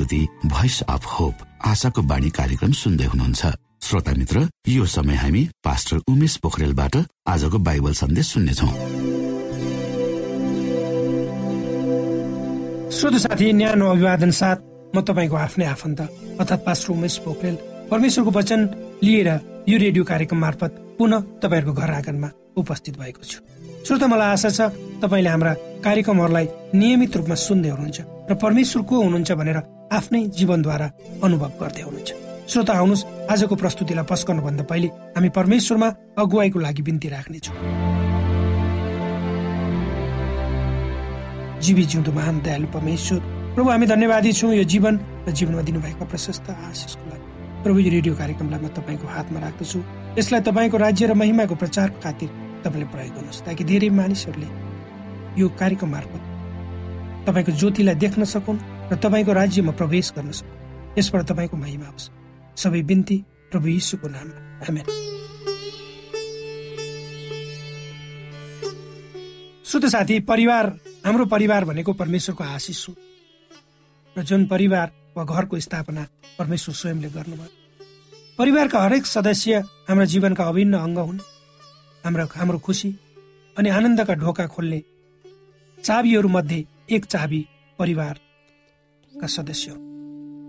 प्रस्तुति voice of hope आशाको बाणी कार्यक्रम सुन्दै हुनुहुन्छ। श्रोता मित्र यो समय हामी पास्टर उमेश पोखरेलबाट आजको बाइबल सन्देश सुन्नेछौ। श्रोत साथी न्यानो अभिवादन साथ म तपाईँको आफ्नै आफन्त अर्थात् पास्टर उमेश पोखरेल। परमेश्वरको वचन लिएर यो रेडियो कार्यक्रम मार्फत पुनः तपाईँहरूको घर आँगनमा उपस्थित भएको छु। श्रोता मलाई आशा छ तपाईँले हाम्रा कार्यक्रमहरूलाई नियमित रूपमा सुन्दै हुनुहुन्छ र परमेश्वर को हुनुहुन्छ भनेर आफ्नै जीवनद्वारा अनुभव गर्दै हुनुहुन्छ। श्रोता आउनुहोस्। आजको प्रस्तुतिलाई पस्कनुभन्दा पहिले हामी परमेश्वरमा अगुवाईको लागि बिन्ती राख्नेछौँ। जीवी जिउँदो महान दयालु परमेश्वर। प्रभु हामी धन्यवादी छौँ यो जीवन र जीवनमा दिनुभएको प्रशस्त आशिषको लागि। प्रभु यो रेडियो कार्यक्रमलाई म तपाईँको हातमा राख्दछु। यसलाई तपाईँको राज्य र महिमाको प्रचारको खातिर तपाईँले प्रयोग गर्नुहोस् ताकि धेरै मानिसहरूले यो कार्यक्रम मार्फत तपाईँको ज्योतिलाई देख्न सकुन्। र तपाईँको राज्यमा प्रवेश गर्न सकुन् यसबाट तपाईँको महिमा होस्। सबै बिन्ती प्रभु यीशुको नाममा। आमेन। श्रोत साथी परिवार हाम्रो परिवार भनेको परमेश्वरको आशिष हो। र जुन परिवार वा घरको स्थापना परमेश्वर स्वयंले गर्नुभयो। परिवारका हरेक सदस्य हाम्रा जीवनका अभिन्न अङ्ग हुन्। हाम्रो हाम्रो खुसी अनि आनन्दका ढोका खोल्ने चाबीहरूमध्ये एक चाबी परिवारका सदस्य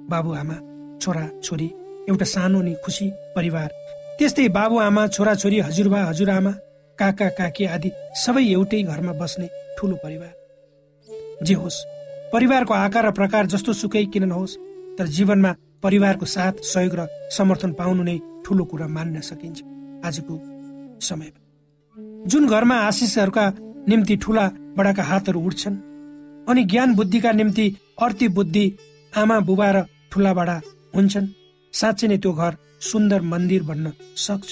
बाबुआमा छोरा छोरी एउटा सानो नि खुसी परिवार। त्यस्तै बाबुआमा छोराछोरी हजुरबा हजुरआमा काका काकी आदि सबै एउटै घरमा बस्ने ठुलो परिवार। जे होस् परिवारको आकार र प्रकार जस्तो सुकै किन नहोस् तर जीवनमा परिवारको साथ सहयोग र समर्थन पाउनु नै ठुलो कुरा मान्न सकिन्छ। आजको समयमा। जुन घरमा आशिषहरूका निम्ति ठुला बडाका हातहरू उठ्छन् अनि ज्ञान बुद्धिका निम्ति अर्ती बुद्धि आमा बुबा र ठुला बडा हुन्छन्। साँच्चै नै त्यो घर सुन्दर मन्दिर बन्न सक्छ।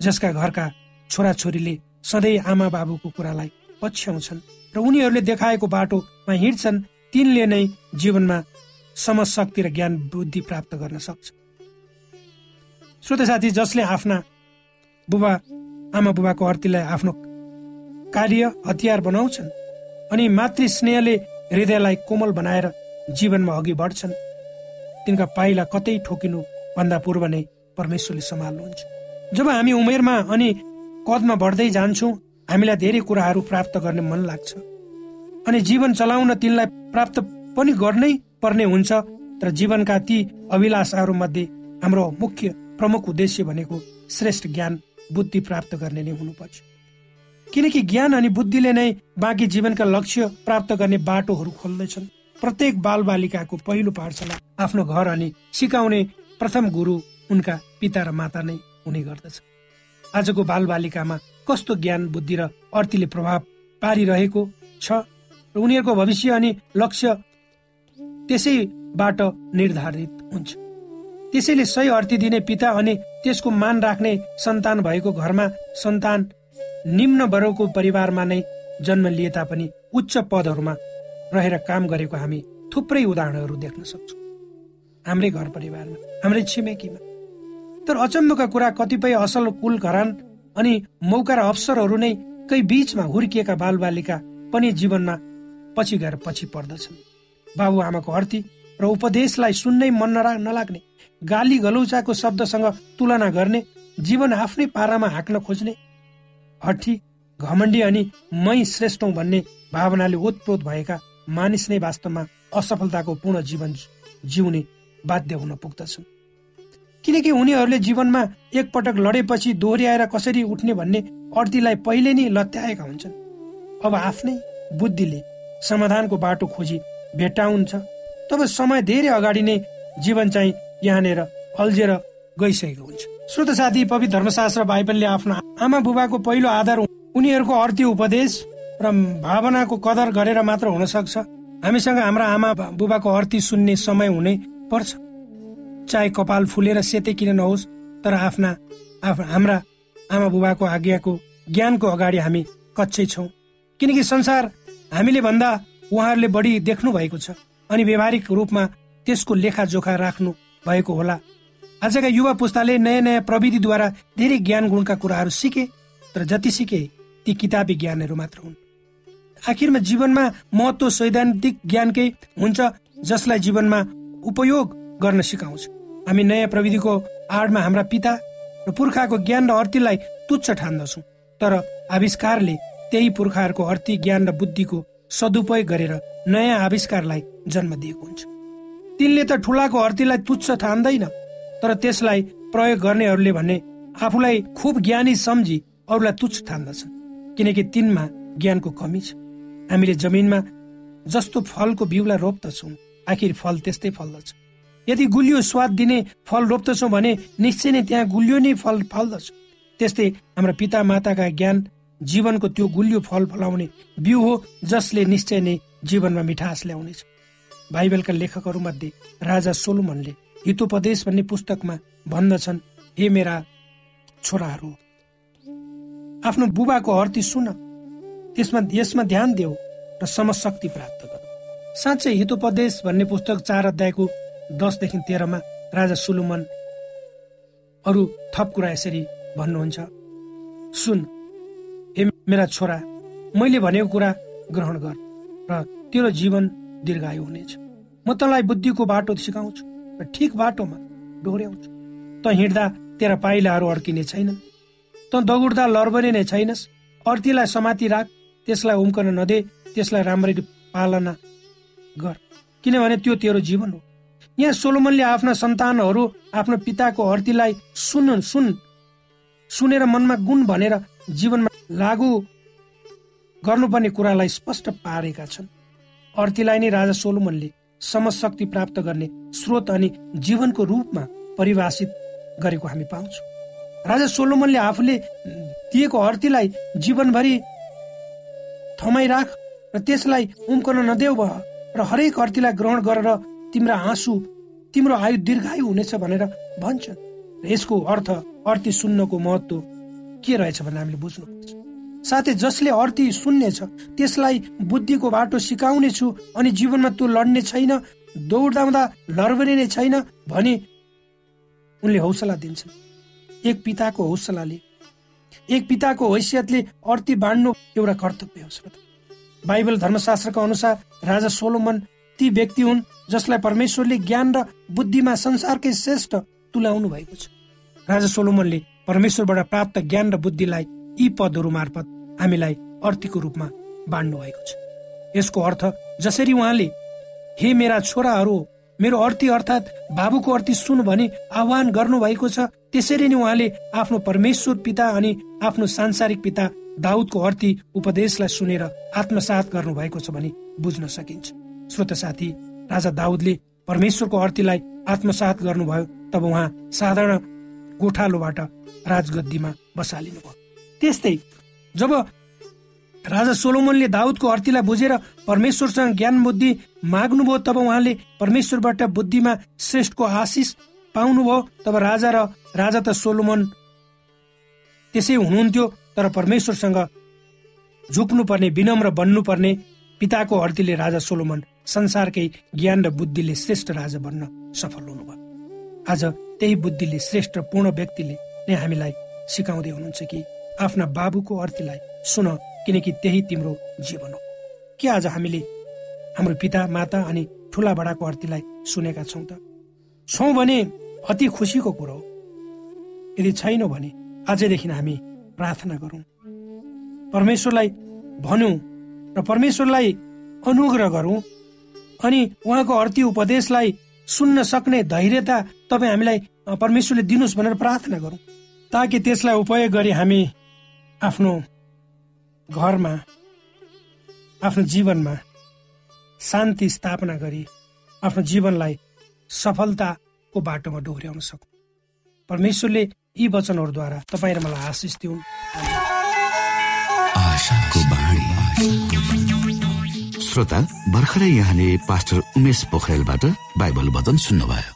जसका घरका छोराछोरीले सधैँ आमा बाबुको कुरालाई पछ्याउँछन् र उनीहरूले देखाएको बाटोमा हिँड्छन् तिनले नै जीवनमा समशक्ति र ज्ञान बुद्धि प्राप्त गर्न सक्छ। श्रोत साथी जसले आफ्ना बुबा आमा बुबाको अर्तीलाई आफ्नो कार्य हतियार बनाउँछन् अनि मातृ स्नेहले हृदयलाई कोमल बनाएर जीवनमा अघि बढ्छन्। तिनका पाइला कतै ठोकिनु भन्दा पूर्व नै परमेश्वरले सम्हाल्नुहुन्छ। जब हामी उमेरमा अनि कदमा बढ्दै जान्छौँ हामीलाई धेरै कुराहरू प्राप्त गर्ने मन लाग्छ। अनि जीवन चलाउन तिनलाई प्राप्त पनि गर्नै पर्ने हुन्छ तर जीवनका ती अभिलाषाहरू मध्ये हाम्रो मुख्य प्रमुख उद्देश्य भनेको श्रेष्ठ ज्ञान बुद्धि प्राप्त गर्ने नै हुनुपर्छ। किनकि ज्ञान अनि बुद्धिले नै बाँकी जीवनका लक्ष्य प्राप्त गर्ने बाटोहरू खोल्दछन्। प्रत्येक बाल बालिकाको पहिलो पाठशाला आफ्नो घर अनि सिकाउने प्रथम गुरु उनका पिता र माता नै हुने गर्दछ। आजको बाल बालिकामा कस्तो ज्ञान बुद्धि र अर्थीले प्रभाव पारिरहेको छ र उनीहरूको भविष्य अनि लक्ष्य त्यसैबाट निर्धारित हुन्छ। त्यसैले सही अर्थी दिने पिता अनि त्यसको मान राख्ने सन्तान भएको घरमा सन्तान निम्न वर्गको परिवारमा नै जन्म लिए तापनि उच्च पदहरूमा रहेर काम गरेको हामी थुप्रै उदाहरणहरू देख्न सक्छौँ। हाम्रै घर परिवारमा हाम्रै छिमेकीमा। तर अचम्मका कुरा कतिपय असल कुल घरान अनि मौका र अवसरहरू नै कै बीचमा हुर्किएका बालबालिका पनि जीवनमा पछि गएर पछि पर्दछन्। बाबुआमाको अर्थी र उपदेशलाई सुन्नै मन नलाग्ने गाली गलौचाको शब्दसँग तुलना गर्ने जीवन आफ्नै पारामा हाँक्न खोज्ने हठी घमण्डी अनि मै श्रेष्ठौँ भन्ने भावनाले ओतप्रोत भएका मानिस नै वास्तवमा असफलताको पूर्ण जीवन जिउने बाध्य हुन पुग्दछन्। किनकि उनीहरूले जीवनमा एकपटक लडेपछि दोहोऱ्याएर कसरी उठ्ने भन्ने अर्थीलाई पहिले नै लत्याएका हुन्छन्। अब आफ्नै बुद्धिले समाधानको बाटो खोजी भेट्टाउँछ। तब समय धेरै अगाडि नै जीवन चाहिँ यहाँनिर अल्झेर गइसकेको हुन्छ। श्रोत साथी पवित्र धर्मशास्त्र बाइबलले आफ्नो आमा बुबाको पहिलो आधार उनीहरूको अर्थी उपदेश र भावनाको कदर गरेर मात्र हुन सक्छ हामीसँग हाम्रा आमा बुबाको अर्थी सुन्ने समय हुनै पर्छ। चाहे कपाल फुलेर सेतै किन नहोस् तर आफ्ना हाम्रा आमा बुबाको आज्ञाको ज्ञानको अगाडि हामी कच्चै छौँ। किनकि संसार हामीले भन्दा उहाँहरूले बढी देख्नु भएको छ अनि व्यवहारिक रूपमा त्यसको लेखाजोखा राख्नु भएको होला। आजका युवा पुस्ताले नयाँ नयाँ प्रविधिद्वारा धेरै ज्ञान गुणका कुराहरू सिके तर जति सिके ती किताबी ज्ञानहरू मात्र हुन्। आखिरमा जीवनमा महत्व सैद्धान्तिक ज्ञानकै हुन्छ जसलाई जीवनमा उपयोग गर्न सिकाउँछ। हामी नयाँ प्रविधिको आडमा हाम्रा पिता र पुर्खाको ज्ञान र अर्थीलाई तुच्छ ठान्दछौँ। तर आविष्कारले त्यही पुर्खाहरूको अर्थी ज्ञान र बुद्धिको सदुपयोग गरेर नयाँ आविष्कारलाई जन्म दिएको हुन्छ। तिनले त ठुलाको अर्थीलाई तुच्छ ठान्दैन। तर त्यसलाई प्रयोग गर्नेहरूले भने आफूलाई खुब ज्ञानी सम्झी अरूलाई तुच्छ ठान्दछन् किनकि तिनमा ज्ञानको कमी छ। हामीले जमिनमा जस्तो फलको बिउलाई रोप्दछौँ आखिर फल त्यस्तै फल्दछ। यदि गुलियो स्वाद दिने फल रोप्दछौँ भने निश्चय नै त्यहाँ गुलियो नै फल फल्दछ। त्यस्तै हाम्रा पिता माताका ज्ञान जीवनको त्यो गुलियो फल फलाउने बिउ हो जसले निश्चय नै जीवनमा मिठास ल्याउनेछ। बाइबलका लेखकहरू मध्ये राजा सोलुमनले हितोपदेश भन्ने पुस्तकमा भन्दछन् हे मेरा छोराहरू आफ्नो बुबाको हर्ती सुन। त्यसमा यसमा ध्यान देऊ र समशक्ति प्राप्त गर। साँच्चै हितोपदेश भन्ने पुस्तक चार अध्यायको दसदेखि तेह्रमा राजा सुलुमन अरू थप कुरा यसरी भन्नुहुन्छ। सुन हे मेरा छोरा मैले भनेको कुरा ग्रहण गर र तेरो जीवन दीर्घायु हुनेछ। म तँलाई बुद्धिको बाटो सिकाउँछु। र ठिक बाटोमा डोर्याउँछु त हिँड्दा तेरा पाइलाहरू अड्किने छैनन्। त दगुड्दा लर्बने छैनस्। अर्थीलाई समाति राख त्यसलाई उम्कन नदे त्यसलाई राम्ररी पालना गर। किनभने त्यो तेरो जीवन हो। यहाँ सोलोमनले आफ्ना सन्तानहरू आफ्नो पिताको अर्थीलाई सुन सुन। सुनेर मनमा गुण भनेर जीवनमा लागू गर्नुपर्ने कुरालाई स्पष्ट पारेका छन्। अर्थीलाई नै राजा सोलोमनले समशक्ति प्राप्त गर्ने स्रोत अनि जीवनको रूपमा परिभाषित गरेको हामी पाउँछौँ। राजा सोलोमनले आफूले दिएको अर्थीलाई जीवनभरि थमाइ राख र त्यसलाई उम्कन नदेऊ भए र हरेक अर्थीलाई ग्रहण गरेर तिम्रा आँसु तिम्रो आयु दीर्घायु हुनेछ भनेर भन्छन्। यसको अर्थ अर्थी सुन्नको महत्व के रहेछ भनेर हामीले बुझ्नुपर्छ। साथै जसले अर्थी सुन्नेछ त्यसलाई बुद्धिको बाटो सिकाउने छु अनि जीवनमा त्यो लड्ने छैन दौडाउँदा लर्बने छैन भने उनले हौसला दिन्छन् एक पिताको हौसलाले एक पिताको हैसियतले अर्थी बाँड्नु एउटा कर्तव्य हो श्रोता। बाइबल धर्मशास्त्रको अनुसार राजा सोलोमन ती व्यक्ति हुन् जसलाई परमेश्वरले ज्ञान र बुद्धिमा संसारकै श्रेष्ठ तुल्याउनु भएको छ। राजा सोलोमनले परमेश्वरबाट प्राप्त ज्ञान र बुद्धिलाई यी पदहरू मार्फत हामीलाई अर्थीको रूपमा बाँड्नु भएको छ। यसको अर्थ जसरी उहाँले हे मेरा छोराहरू मेरो अर्थी अर्थात् बाबुको अर्थी सुन भनी आह्वान गर्नु भएको छ। त्यसरी नै उहाँले आफ्नो परमेश्वर पिता अनि आफ्नो सांसारिक पिता दाउदको अर्थी उपदेशलाई सुनेर आत्मसात गर्नु भएको छ भनी बुझ्न सकिन्छ। श्रोत साथी राजा दाउदले परमेश्वरको अर्थीलाई आत्मसात गर्नुभयो तब उहाँ साधारण गोठालोबाट राजगद्दीमा बसालिनु भयो त्यस्तै जब राजा सोलोमनले दाउदको अर्थीलाई बुझेर परमेश्वरसँग ज्ञान बुद्धि माग्नुभयो तब उहाँले परमेश्वरबाट बुद्धिमा श्रेष्ठको आशिष पाउनुभयो। तब राजा र राजा त सोलोमन त्यसै हुनुहुन्थ्यो तर परमेश्वरसँग झुक्नुपर्ने विनम्र बन्नुपर्ने पिताको अर्थीले राजा सोलोमन। संसारकै ज्ञान र बुद्धिले श्रेष्ठ राजा बन्न सफल हुनुभयो। आज त्यही बुद्धिले श्रेष्ठ पूर्ण व्यक्तिले नै हामीलाई सिकाउँदै हुनुहुन्छ कि आफ्ना बाबुको अर्थीलाई सुन किनकि त्यही तिम्रो जीवन हो। के आज हामीले हाम्रो पिता माता अनि ठुला बडाको अर्थीलाई सुनेका छौँ त? छौँ भने अति खुसीको कुरो हो। यदि छैनौँ भने आजैदेखि हामी प्रार्थना गरौँ। परमेश्वरलाई भनौँ र परमेश्वरलाई अनुग्रह गरौँ अनि उहाँको अर्थी उपदेशलाई सुन्न सक्ने धैर्यता तपाईँ हामीलाई परमेश्वरले दिनुहोस् भनेर प्रार्थना गरौँ ताकि त्यसलाई उपयोग गरी हामी आफ्नो घरमा आफ्नो जीवनमा शान्ति स्थापना गरी आफ्नो जीवनलाई सफलताको बाटोमा डोर्याउन सकौँ। परमेश्वरले यी वचनहरूद्वारा तपाईँ र मलाई आशिष दिउन्। श्रोता भर्खरै यहाँले पास्टर उमेश पोखरेलबाट बाइबल वचन सुन्नुभयो।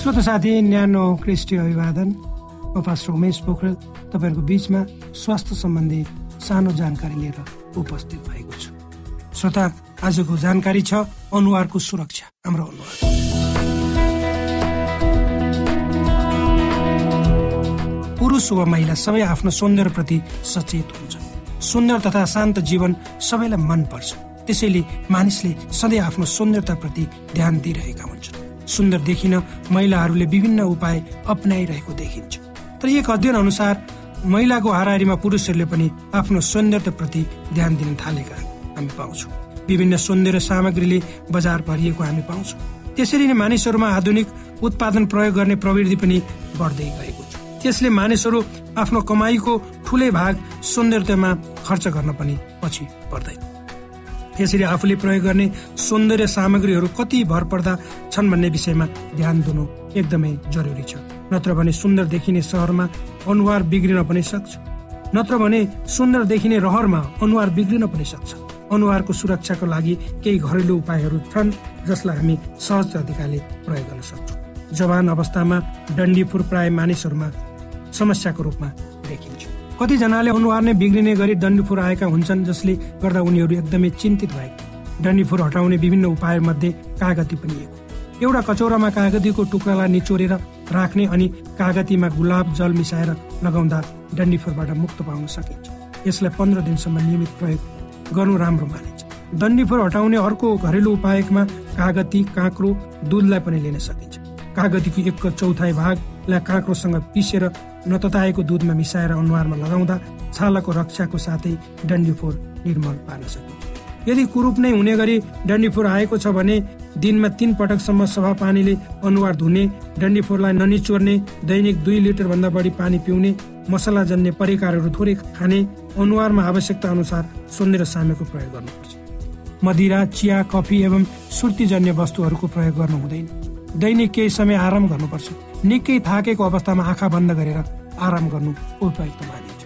श्रोत साथी न्यानो क्रिस्टी अभिवादन। म पास्टर उमेश पोखरेल तपाईँहरूको बिचमा स्वास्थ्य सम्बन्धी सानो जानकारी लिएर उपस्थित भएको छु। श्रोता आजको जानकारी छ अनुहारको सुरक्षा हाम्रो अनुहार। पुरुष वा महिला सबै आफ्नो सौन्दर्यप्रति सचेत हुन्छ सुन्दर तथा शान्त जीवन सबैलाई मन पर्छ त्यसैले मानिसले सधैँ आफ्नो सौन्दर्यताप्रति ध्यान दिइरहेका हुन्छन्। सुन्दर देखिन महिलाहरूले विभिन्न उपाय अप्नाइरहेको देखिन्छ। तर एक अध्ययन अनुसार महिलाको हाराहारीमा पुरुषहरूले पनि आफ्नो सौन्दर्यप्रति ध्यान दिन थालेका हामी पाउँछौँ। विभिन्न सौन्दर्य सामग्रीले बजार भरिएको हामी पाउँछौँ। त्यसरी नै मानिसहरूमा आधुनिक उत्पादन प्रयोग गर्ने प्रवृत्ति पनि बढ्दै गएको छ। त्यसले मानिसहरू आफ्नो कमाईको ठुलै भाग सौन्दर्यमा खर्च गर्न पनि पछि पर्दैन। यसरी आफूले प्रयोग गर्ने सौन्दर्य सामग्रीहरू कति भर पर्दा छन् भन्ने विषयमा ध्यान दिनु एकदमै जरुरी छ। नत्र भने सुन्दर देखिने सहरमा अनुहार बिग्रिन पनि सक्छ। नत्र भने सुन्दर देखिने रहरमा अनुहार बिग्रिन पनि सक्छ। अनुहारको सुरक्षाको लागि केही घरेलु उपायहरू छन् जसलाई हामी सहज तरिकाले प्रयोग गर्न सक्छौँ। जवान अवस्थामा डन्डीफुर प्राय मानिसहरूमा समस्याको रूपमा कतिजनाले अनुहार नै बिग्रिने गरी डन्डीफोर आएका हुन्छन् जसले गर्दा उनीहरू एकदमै चिन्तित भएका डन्डीफोर हटाउने विभिन्न उपाय मध्ये कागती पनि एक एउटा कचौरामा कागतीको टुक्रालाई निचोरेर राख्ने अनि कागतीमा गुलाब जल मिसाएर लगाउँदा डन्डीफोरबाट मुक्त पाउन सकिन्छ। यसलाई पन्ध्र दिनसम्म नियमित प्रयोग गर्नु राम्रो मानिन्छ। डन्डीफोर हटाउने अर्को घरेलु उपायमा कागती काँक्रो दुधलाई पनि लिन सकिन्छ। कागतीको एक चौथाइ भागलाई काँक्रोसँग पिसेर नतताएको दुधमा मिसाएर अनुहारमा लगाउँदा छालाको रक्षाको साथै डन्डीफोर निर्मल पार्न सकिन्छ यदि कुरूप नै हुने गरी डन्डीफोर आएको छ भने दिनमा तीन पटकसम्म सफा पानीले अनुहार धुने डन्डीफोरलाई ननिचोर्ने दैनिक दुई लिटर भन्दा बढी पानी पिउने मसला जन्ने परिकारहरू थोरै खाने अनुहारमा आवश्यकता अनुसार सौन्दर्य सामेको प्रयोग गर्नुपर्छ। मदिरा चिया कफी एवं सुर्तीजन्य वस्तुहरूको प्रयोग गर्नु हुँदैन। दैनिक केही समय आराम गर्नुपर्छ। निकै थाकेको अवस्थामा आँखा बन्द गरेर आराम गर्नु उपयुक्त मानिन्छ।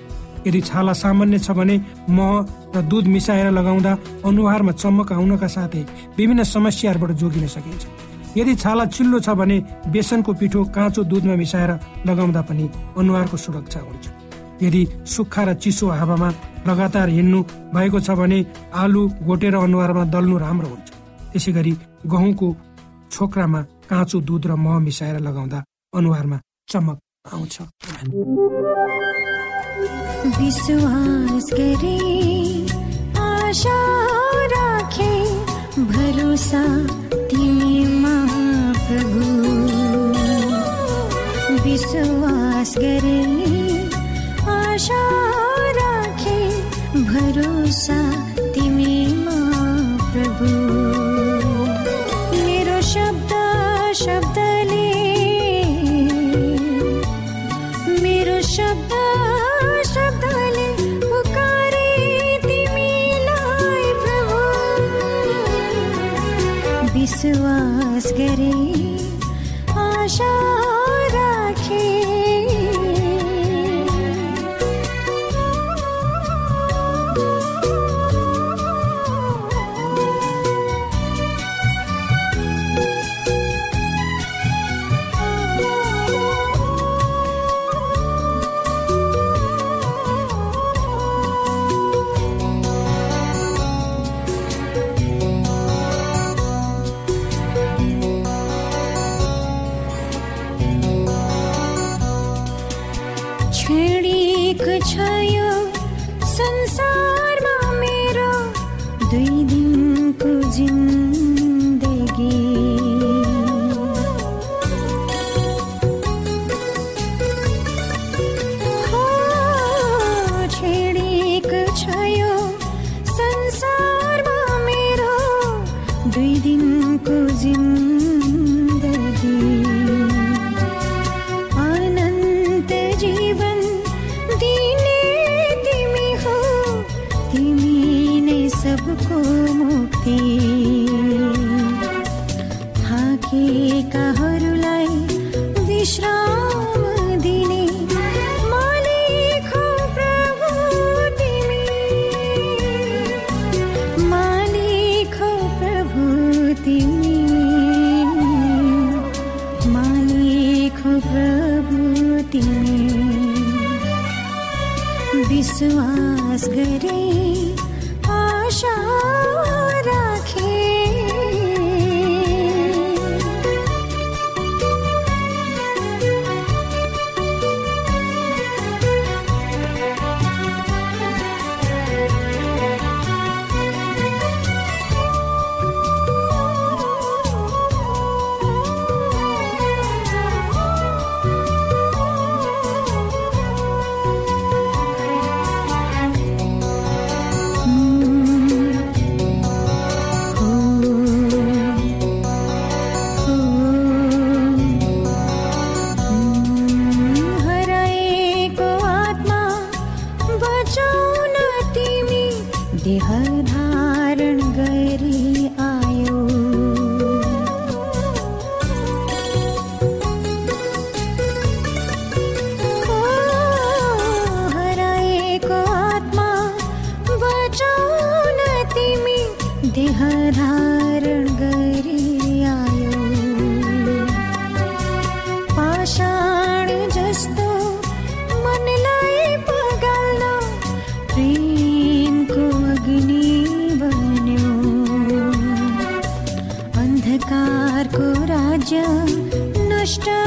यदि छाला सामान्य छ भने मह र दुध मिसाएर लगाउँदा अनुहारमा चमक आउनका साथै विभिन्न समस्याहरूबाट जोगिन सकिन्छ। यदि छाला चिल्लो छ भने बेसनको पिठो काँचो दुधमा मिसाएर लगाउँदा पनि अनुहारको सुरक्षा हुन्छ। यदि सुक्खा र चिसो हावामा लगातार हिँड्नु भएको छ भने आलु गोटेर अनुहारमा दल्नु राम्रो हुन्छ। त्यसै गरी गहुँको छोक्रामा काँचो दुध र मह मिसाएर लगाउँदा अनुहारमा चमक आउँछ। विश्वास गरे आशा राखे भरोसा तिमीमा प्रभु विश्वास गरे आशा राखे भरोसा विश्वास गरे विश्वास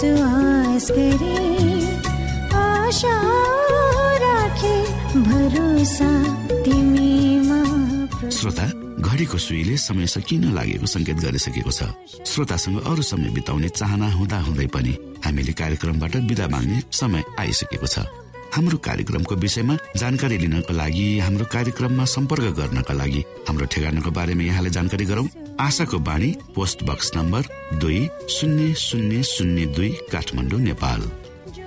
विश्वास आशा राखे भरोसा तिमीमा श्रोता घडीको सुईले समय सकिन लागेको संकेत गरिसकेको छ? श्रोतासँग अरू समय बिताउने चाहना हुँदा हुँदै पनि हामीले कार्यक्रमबाट विदा माग्ने समय आइसकेको छ। हाम्रो कार्यक्रमको विषयमा जानकारी लिनको लागि हाम्रो कार्यक्रममा सम्पर्क गर्नका लागि हाम्रो ठेगानाको बारेमा यहाँलाई जानकारी गरौं। आशाको बाणी पोस्ट बक्स नम्बर दुई शून्य शून्य शून्य दुई काठमाडौँ नेपाल।